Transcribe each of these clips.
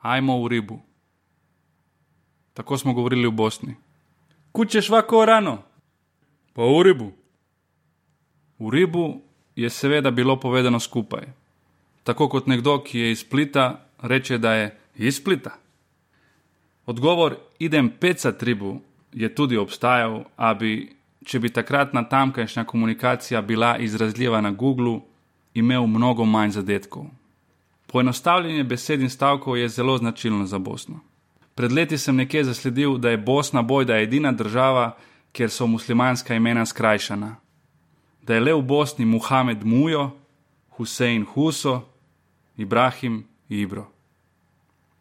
ajmo v ribu. Tako smo govorili v Bosni. Kučeš vako rano, pa v ribu. V ribu je seveda bilo povedano skupaj. Tako kot nekdo, ki je iz Splita, reče, da je iz Splita. Odgovor idem pecat ribu je tudi obstajal, a bi, če bi takratna tamkajšnja komunikacija bila izrazljiva na Google, imel mnogo manj zadetkov. Poenostavljanje besed in stavkov je zelo značilno za Bosno. Pred leti sem nekje zasledil, da je Bosna bojda edina država, kjer so muslimanska imena skrajšana. Da je le v Bosni Muhamed Mujo, Husein Huso, Ibrahim Ibro.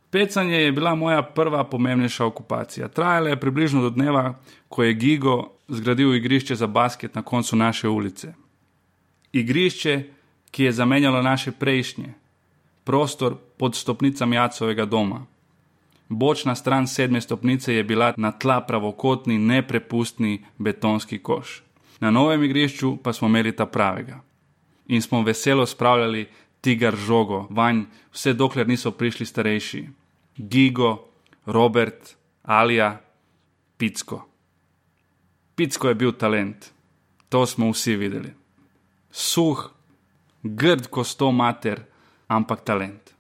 Pecanje je bila moja prva pomembnejša okupacija. Trajala je približno do dneva, ko je Gigo zgradil igrišče za basket na koncu naše ulice. Igrišče, ki je zamenjalo naše prejšnje, prostor pod stopnicami Jacovega doma. Bočna stran sedme stopnice je bila na tla pravokotni, neprepustni betonski koš. Na novem igrišču pa smo imeli ta pravega. In smo veselo spravljali tigar žogo, vanj, vse dokler niso prišli starejši. Gigo, Robert, Alija, Picko. Picko je bil talent, to smo vsi videli. Suh, grd kot sto mater, ampak talent.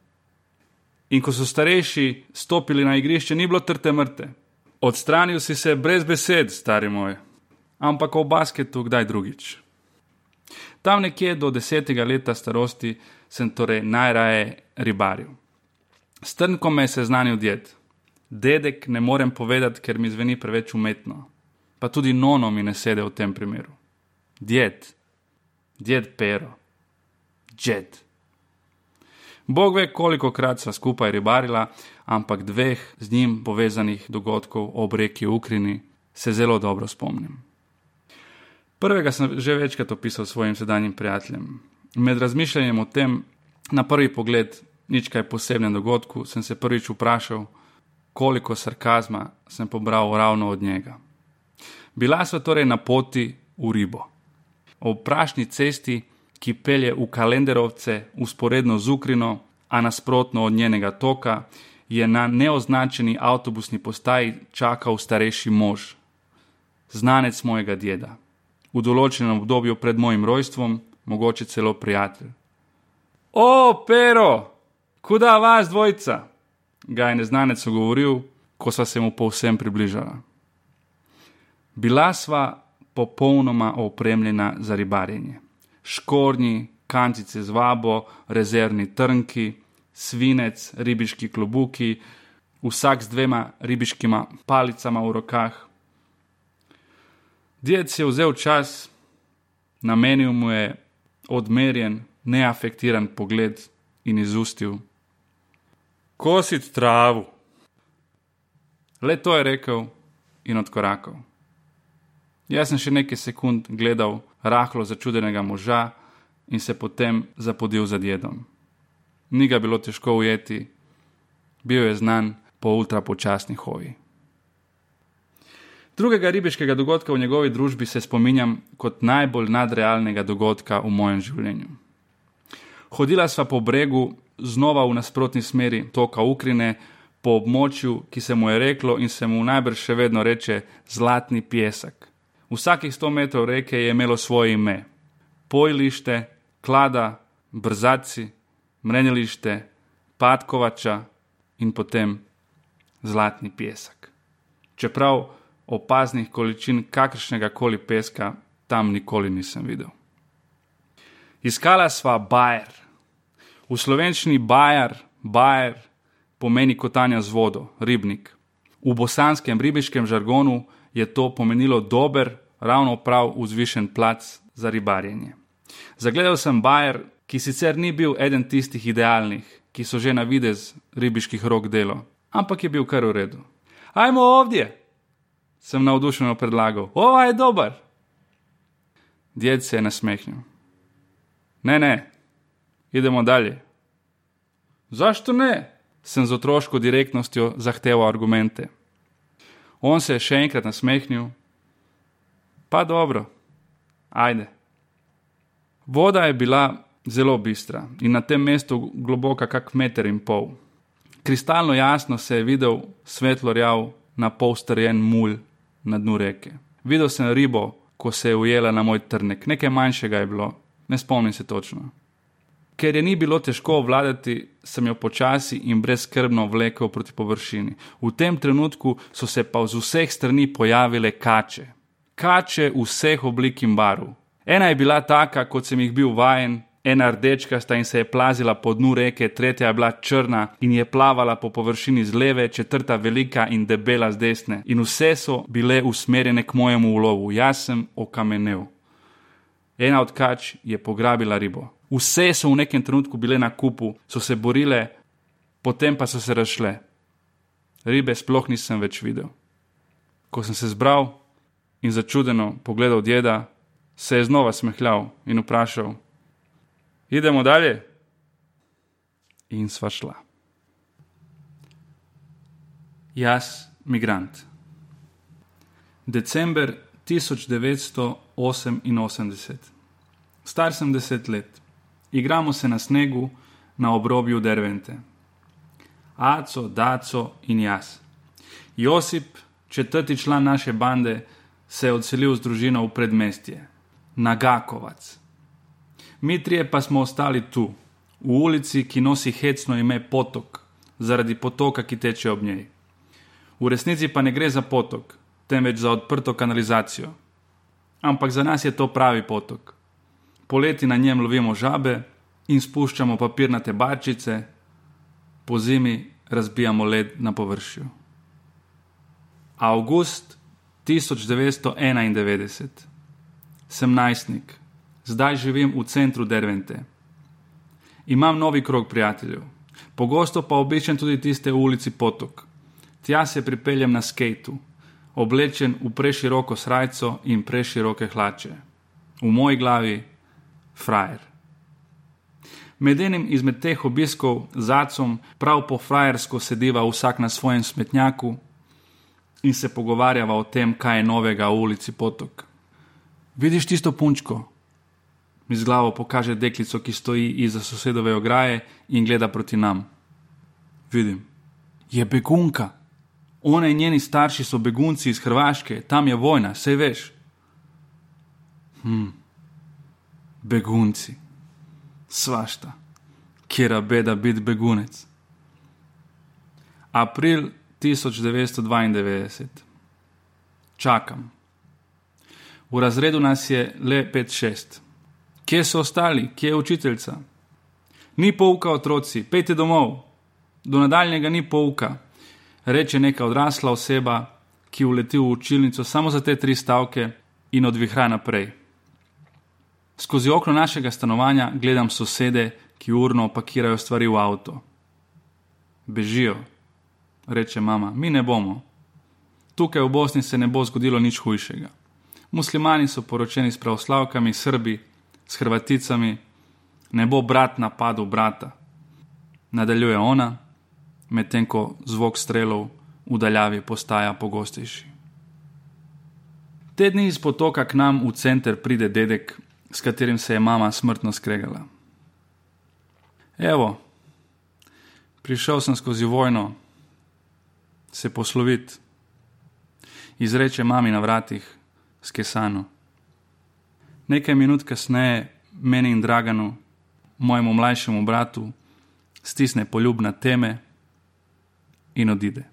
In ko so starejši stopili na igrišče, ni bilo trte mrte. Odstranil si se brez besed, stari moj, ampak v basketu kdaj drugič. Tam nekje do desetega leta starosti sem torej najraje ribaril. Strnko me je seznanil ded. Dedek ne morem povedati, ker mi zveni preveč umetno. Pa tudi nono mi ne sede v tem primeru. Ded, ded pero, džed. Bog ve, koliko krat sva skupaj ribarila, ampak dveh z njim povezanih dogodkov ob reki Ukrini se zelo dobro spomnim. Prvega sem že večkrat opisal svojim sedanjim prijateljem. Med razmišljanjem o tem, na prvi pogled, nič kaj posebnem dogodku, sem se prvič vprašal, koliko sarkazma sem pobral ravno od njega. Bila sva torej na poti v ribo. Ob prašni cesti, ki pelje v kalenderovce, usporedno z Ukrino, a nasprotno od njenega toka, je na neoznačeni avtobusni postaji čakal starejši mož, znanec mojega deda. V določenem obdobju pred mojim rojstvom, mogoče celo prijatelj. O, pero, kuda vas dvojca? ga je neznanec govoril, ko sva se mu povsem približala. Bila sva popolnoma opremljena za ribarjenje. Škornji, kancice z vabo, rezervni trnki, svinec, ribiški klobuki, vsak z dvema ribiškima palicama v rokah. Djed si je vzel čas, namenil mu je odmerjen, neafektiran pogled in izustil: Kosit travu. Le to je rekel in odkorakal. Jaz sem še nekaj sekund gledal rahlo začudenega moža in se potem zapodil za jedom. Ni ga bilo težko ujeti, bil je znan po ultrapočasni hoji. Drugega ribiškega dogodka v njegovi družbi se spominjam kot najbolj nadrealnega dogodka v mojem življenju. Hodila sva po bregu, znova v nasprotni smeri toka Ukrajine, po območju, ki se mu je reklo in se mu najbrž še vedno reče Zlatni pesek. Vsakih sto metrov reke je imelo svoje ime: Pojlište, Klada, Brzaci, Mrenjalište, Patkovača in potem Zlatni pesek. Čeprav opaznih količin kakršnega koli peska tam nikoli nisem videl. Iskala sva Bajer. V slovenščini Bajer, Bajer pomeni kotanja z vodo, ribnik. V bosanskem ribiškem žargonu je to pomenilo dober, ravno prav vzvišen plac za ribarjenje. Zagledal sem Bajer, ki sicer ni bil eden tistih idealnih, ki so že na videz ribiških rok delo, ampak je bil kar v redu. Ajmo ovdje, sem navdušeno predlagal. Ova je dober. Djed se je nasmehnil. Ne, ne, idemo dalje. Zašto ne? Sem z otroško direktnostjo zahteval argumente. On se je še enkrat nasmehnil. Pa dobro, ajde. Voda je bila zelo bistra in na tem mestu globoka kak meter in pol. Kristalno jasno se je videl svetlo rjav na pol strjen mulj na dnu reke. Videl sem ribo, ko se je ujela na moj trnek, nekaj manjšega je bilo, ne spomnim se točno. Ker je ni bilo težko obvladati, sem jo počasi in brezkrbno vlekel proti površini. V tem trenutku so se pa z vseh strani pojavile kače. Kače vseh oblik in barv. Ena je bila taka, kot sem jih bil vajen, ena rdečka sta in se je plazila po dnu reke, tretja je bila črna in je plavala po površini z leve, četrta velika in debela z desne. In vse so bile usmerjene k mojemu ulovu. Jaz sem okamenel. Ena od kač je pograbila ribo. Vse so v nekem trenutku bile na kupu, so se borile, potem pa so se razšle. Ribe sploh nisem več videl. Ko sem se zbral in začudeno pogledal djeda, se je znova smehljal in vprašal: Idemo dalje. In sva šla. Jaz, migrant. December 1988. Star sem deset let. Igramo se na snegu na obrobju Dervente. Aco, Daco in jaz. Josip, četrti član naše bande, se je odselil z družino v predmestje, Nagakovac. Mi trije pa smo ostali tu, v ulici, ki nosi hecno ime Potok, zaradi potoka, ki teče ob njej. V resnici pa ne gre za potok, temveč za odprto kanalizacijo. Ampak za nas je to pravi potok. Poleti na njem lovimo žabe in spuščamo papirnate barčice, po zimi razbijamo led na površju. August 1991, sem najstnik zdaj živim v centru Dervente. Imam novi krog prijateljev, pogosto pa obiščem tudi tiste ulici Potok. Tja se pripeljem na skateu, oblečen v preširoko srajco in preširoke hlače. V moji glavi frajer. Med enim izmed teh obiskov z acom prav po frajersko sediva vsak na svojem smetnjaku in se pogovarjava o tem, kaj je novega v ulici Potok. Vidiš tisto punčko, mi z glavo pokaže deklico, ki stoji iza sosedove ograje in gleda proti nam. Vidim, je begunka. Ona in njeni starši so begunci iz Hrvaške, tam je vojna, vse veš. Hm, begunci, svašta, kjer je beda biti begunec. April 1992. Čakam. V razredu nas je le 5-6. Kje so ostali, kje je učiteljica? Ni pouka, otroci, pejte domov. Do nadaljnega ni pouka, reče neka odrasla oseba, ki uleti v učilnico samo za te tri stavke in odvihra naprej. Skozi okno našega stanovanja gledam sosede, ki urno pakirajo stvari v avto. Bežijo, reče mama, mi ne bomo. Tukaj v Bosni se ne bo zgodilo nič hujšega. Muslimani so poročeni s pravoslavkami, Srbi, s Hrvaticami, ne bo brat napadel brata. Nadaljuje ona, medtem ko zvok strelov v daljavi postaja pogostejši. Te dni iz potoka k nam v center pride dedek, s katerim se je mama smrtno skregala. Evo, prišel sem skozi vojno, se posloviti, izreče mami na vratih, skesano. Nekaj minut kasneje meni in Draganu, mojemu mlajšemu bratu, stisne poljubna teme in odide.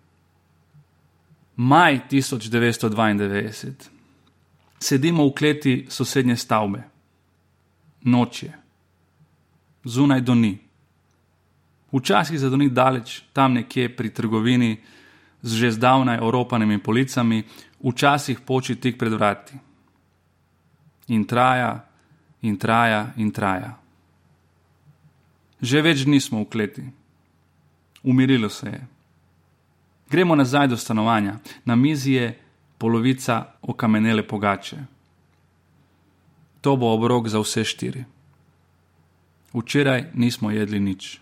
Maj 1992. Sedimo v kleti sosednje stavbe. Noč je. Zunaj doni. Včasih zadoni daleč, tam nekje pri trgovini z že zdavnaj oropanimi policami, včasih poči tik pred vrati in traja, in traja, in traja. Že več dni smo v kleti, umirilo se je. Gremo nazaj do stanovanja, na mizi je polovica okamenele pogače. To bo obrok za vse štiri. Včeraj nismo jedli nič.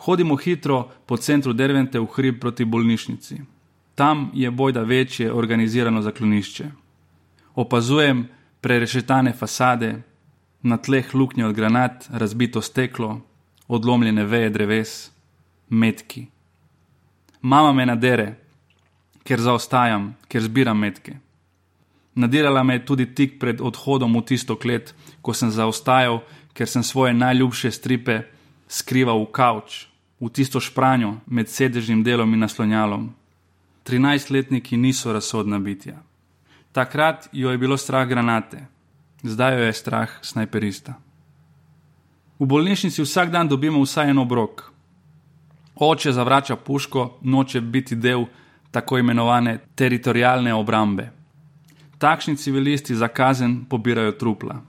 Hodimo hitro po centru Dervente v hrib proti bolnišnici. Tam je bojda večje organizirano zaklonišče opazujem prerešetane fasade, na tleh luknje od granat, razbito steklo, odlomljene veje dreves, metki. Mama me nadere, ker zaostajam, ker zbiram metke. Nadirala me je tudi tik pred odhodom v tisto klet, ko sem zaostajal, ker sem svoje najljubše stripe skrival v kavč, v tisto špranjo med sedežnim delom in naslonjalom. 13-letniki niso razsodna bitja. Takrat jo je bilo strah granate, zdaj jo je strah snajperista. V bolnišnici vsak dan dobimo vsaj en obrok. Oče zavrača puško, noče biti del tako imenovane teritorijalne obrambe. Takšni civilisti za kazen pobirajo trupla.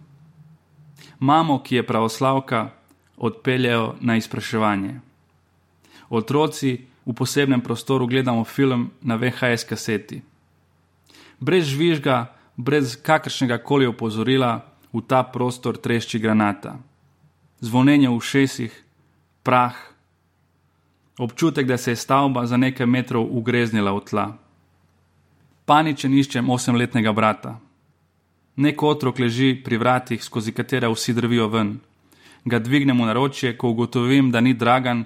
Mamo, ki je pravoslavka, odpeljejo na izpraševanje. Otroci v posebnem prostoru gledamo film na VHS kaseti. Brez žvižga, brez kakršnega koli opozorila, v ta prostor trešči granata. Zvonjenje v šesih, prah, občutek, da se je stavba za nekaj metrov ugreznila v tla. Paničen iščem osemletnega brata. Nek otrok leži pri vratih, skozi katera vsi drvijo ven. Ga dvignem v naročje, ko ugotovim, da ni dragan,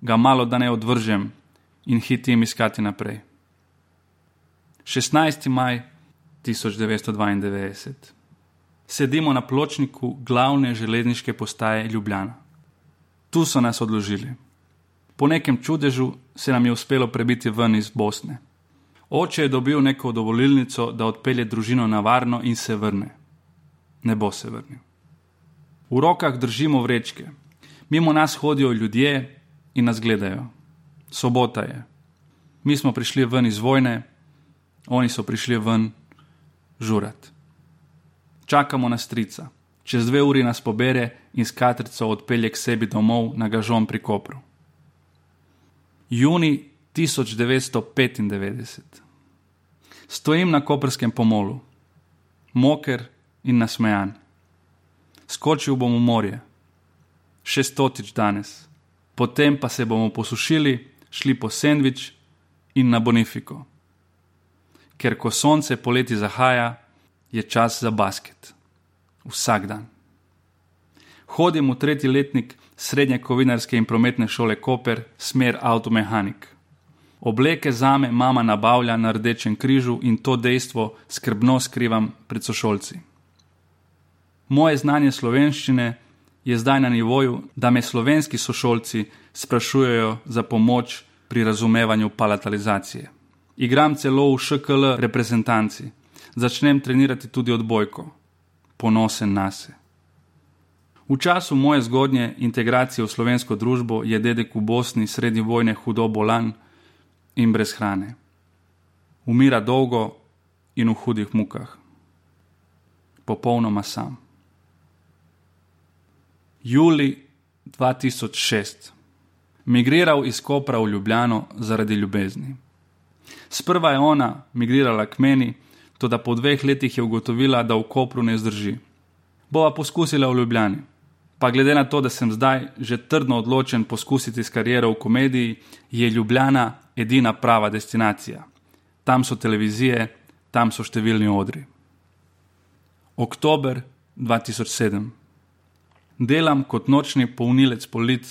ga malo da ne odvržem in hitim iskati naprej. 16. maj 1992. Sedimo na pločniku glavne železniške postaje Ljubljana. Tu so nas odložili. Po nekem čudežu se nam je uspelo prebiti ven iz Bosne. Oče je dobil neko dovolilnico, da odpelje družino na varno in se vrne. Ne bo se vrnil. V rokah držimo vrečke. Mimo nas hodijo ljudje in nas gledajo. Sobota je. Mi smo prišli ven iz vojne, oni so prišli ven žurat. Čakamo na strica. Čez dve uri nas pobere in s katrico odpelje k sebi domov na Gažom pri Kopru. Juni 1995. Stojim na koprskem pomolu, moker in nasmejan. Skočil bom v morje, še stotič danes, potem pa se bomo posušili, šli po sendvič in na Bonifiko. Ker ko sonce poleti zahaja, je čas za basket. Vsak dan. Hodim v tretji letnik srednje kovinarske in prometne šole Koper, smer avtomehanik. Obleke zame mama nabavlja na rdečem križu in to dejstvo skrbno skrivam pred sošolci. Moje znanje slovenščine je zdaj na nivoju, da me slovenski sošolci sprašujejo za pomoč pri razumevanju palatalizacije. Igram celo v ŠKL reprezentanci, začnem trenirati tudi odbojko, ponosen na se. V času moje zgodnje integracije v slovensko družbo je dedek v Bosni sredi vojne hudo bolan in brez hrane. Umira dolgo in v hudih mukah. Popolnoma sam. Juli 2006. Migriral iz Kopra v Ljubljano zaradi ljubezni. Sprva je ona migrirala k meni, tudi po dveh letih je ugotovila, da v Kopru ne zdrži. Bova poskusila v Ljubljani. Pa glede na to, da sem zdaj že trdno odločen poskusiti s kariero v komediji, je Ljubljana edina prava destinacija. Tam so televizije, tam so številni odri. Oktober 2007. Delam kot nočni polnilec polic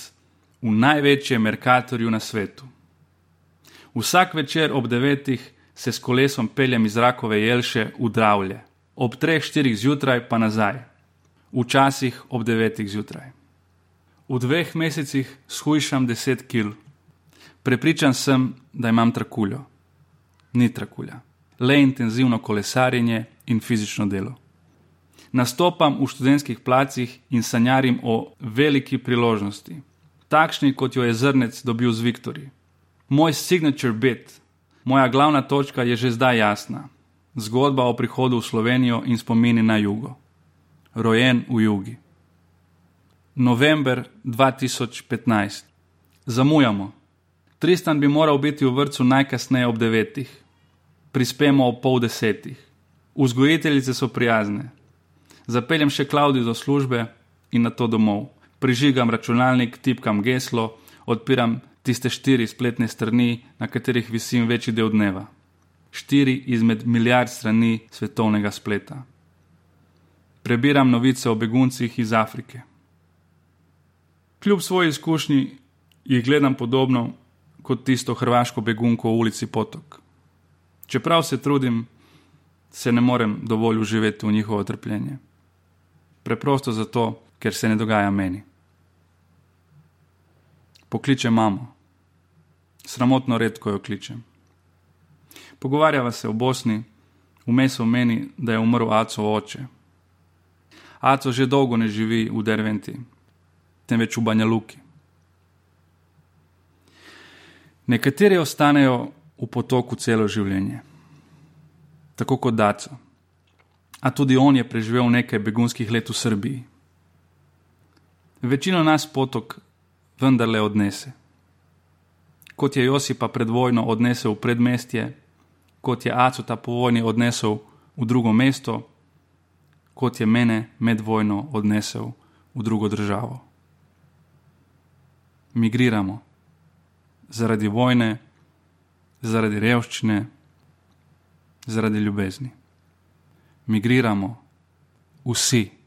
v največjem Merkatorju na svetu. Vsak večer ob devetih se s kolesom peljem iz rakove jelše v Dravlje, ob treh, štirih zjutraj pa nazaj, včasih ob devetih zjutraj. V dveh mesecih shujšam deset kil. Prepričan sem, da imam trakuljo. Ni trakulja, le intenzivno kolesarjenje in fizično delo. Nastopam v študentskih placih in sanjarim o veliki priložnosti, takšni kot jo je zrnec dobil z Viktorji. Moj signature bit, moja glavna točka je že zdaj jasna. Zgodba o prihodu v Slovenijo in spomini na jugo. Rojen v jugi. November 2015. Zamujamo. Tristan bi moral biti v vrtu najkasneje ob devetih, prispemo ob pol desetih. Vzgojiteljice so prijazne. Zapeljem še Klaudijo do službe in na to domov. Prižigam računalnik, tipkam geslo, odpiram tiste štiri spletne strani, na katerih visim večji del dneva. Štiri izmed milijard strani svetovnega spleta. Prebiram novice o beguncih iz Afrike. Kljub svoji izkušnji jih gledam podobno kot tisto hrvaško begunko v ulici Potok. Čeprav se trudim, se ne morem dovolj uživati v njihovo trpljenje. Preprosto zato, ker se ne dogaja meni. Pokliče mamo. Sramotno redko jo kličem. Pogovarjava se o Bosni, vmes v meni, da je umrl Aco oče. Aco že dolgo ne živi v Derventi, temveč v Banja Nekateri ostanejo v potoku celo življenje, tako kot Daco. A tudi on je preživel nekaj begunskih let v Srbiji. Večino nas potok vendarle odnese. Kot je Josipa pred vojno odnesel v predmestje, kot je Acuta po vojni odnesel v drugo mesto, kot je mene med vojno odnesel v drugo državo. Migriramo zaradi vojne, zaradi revščine, zaradi ljubezni. Migriramo vsi.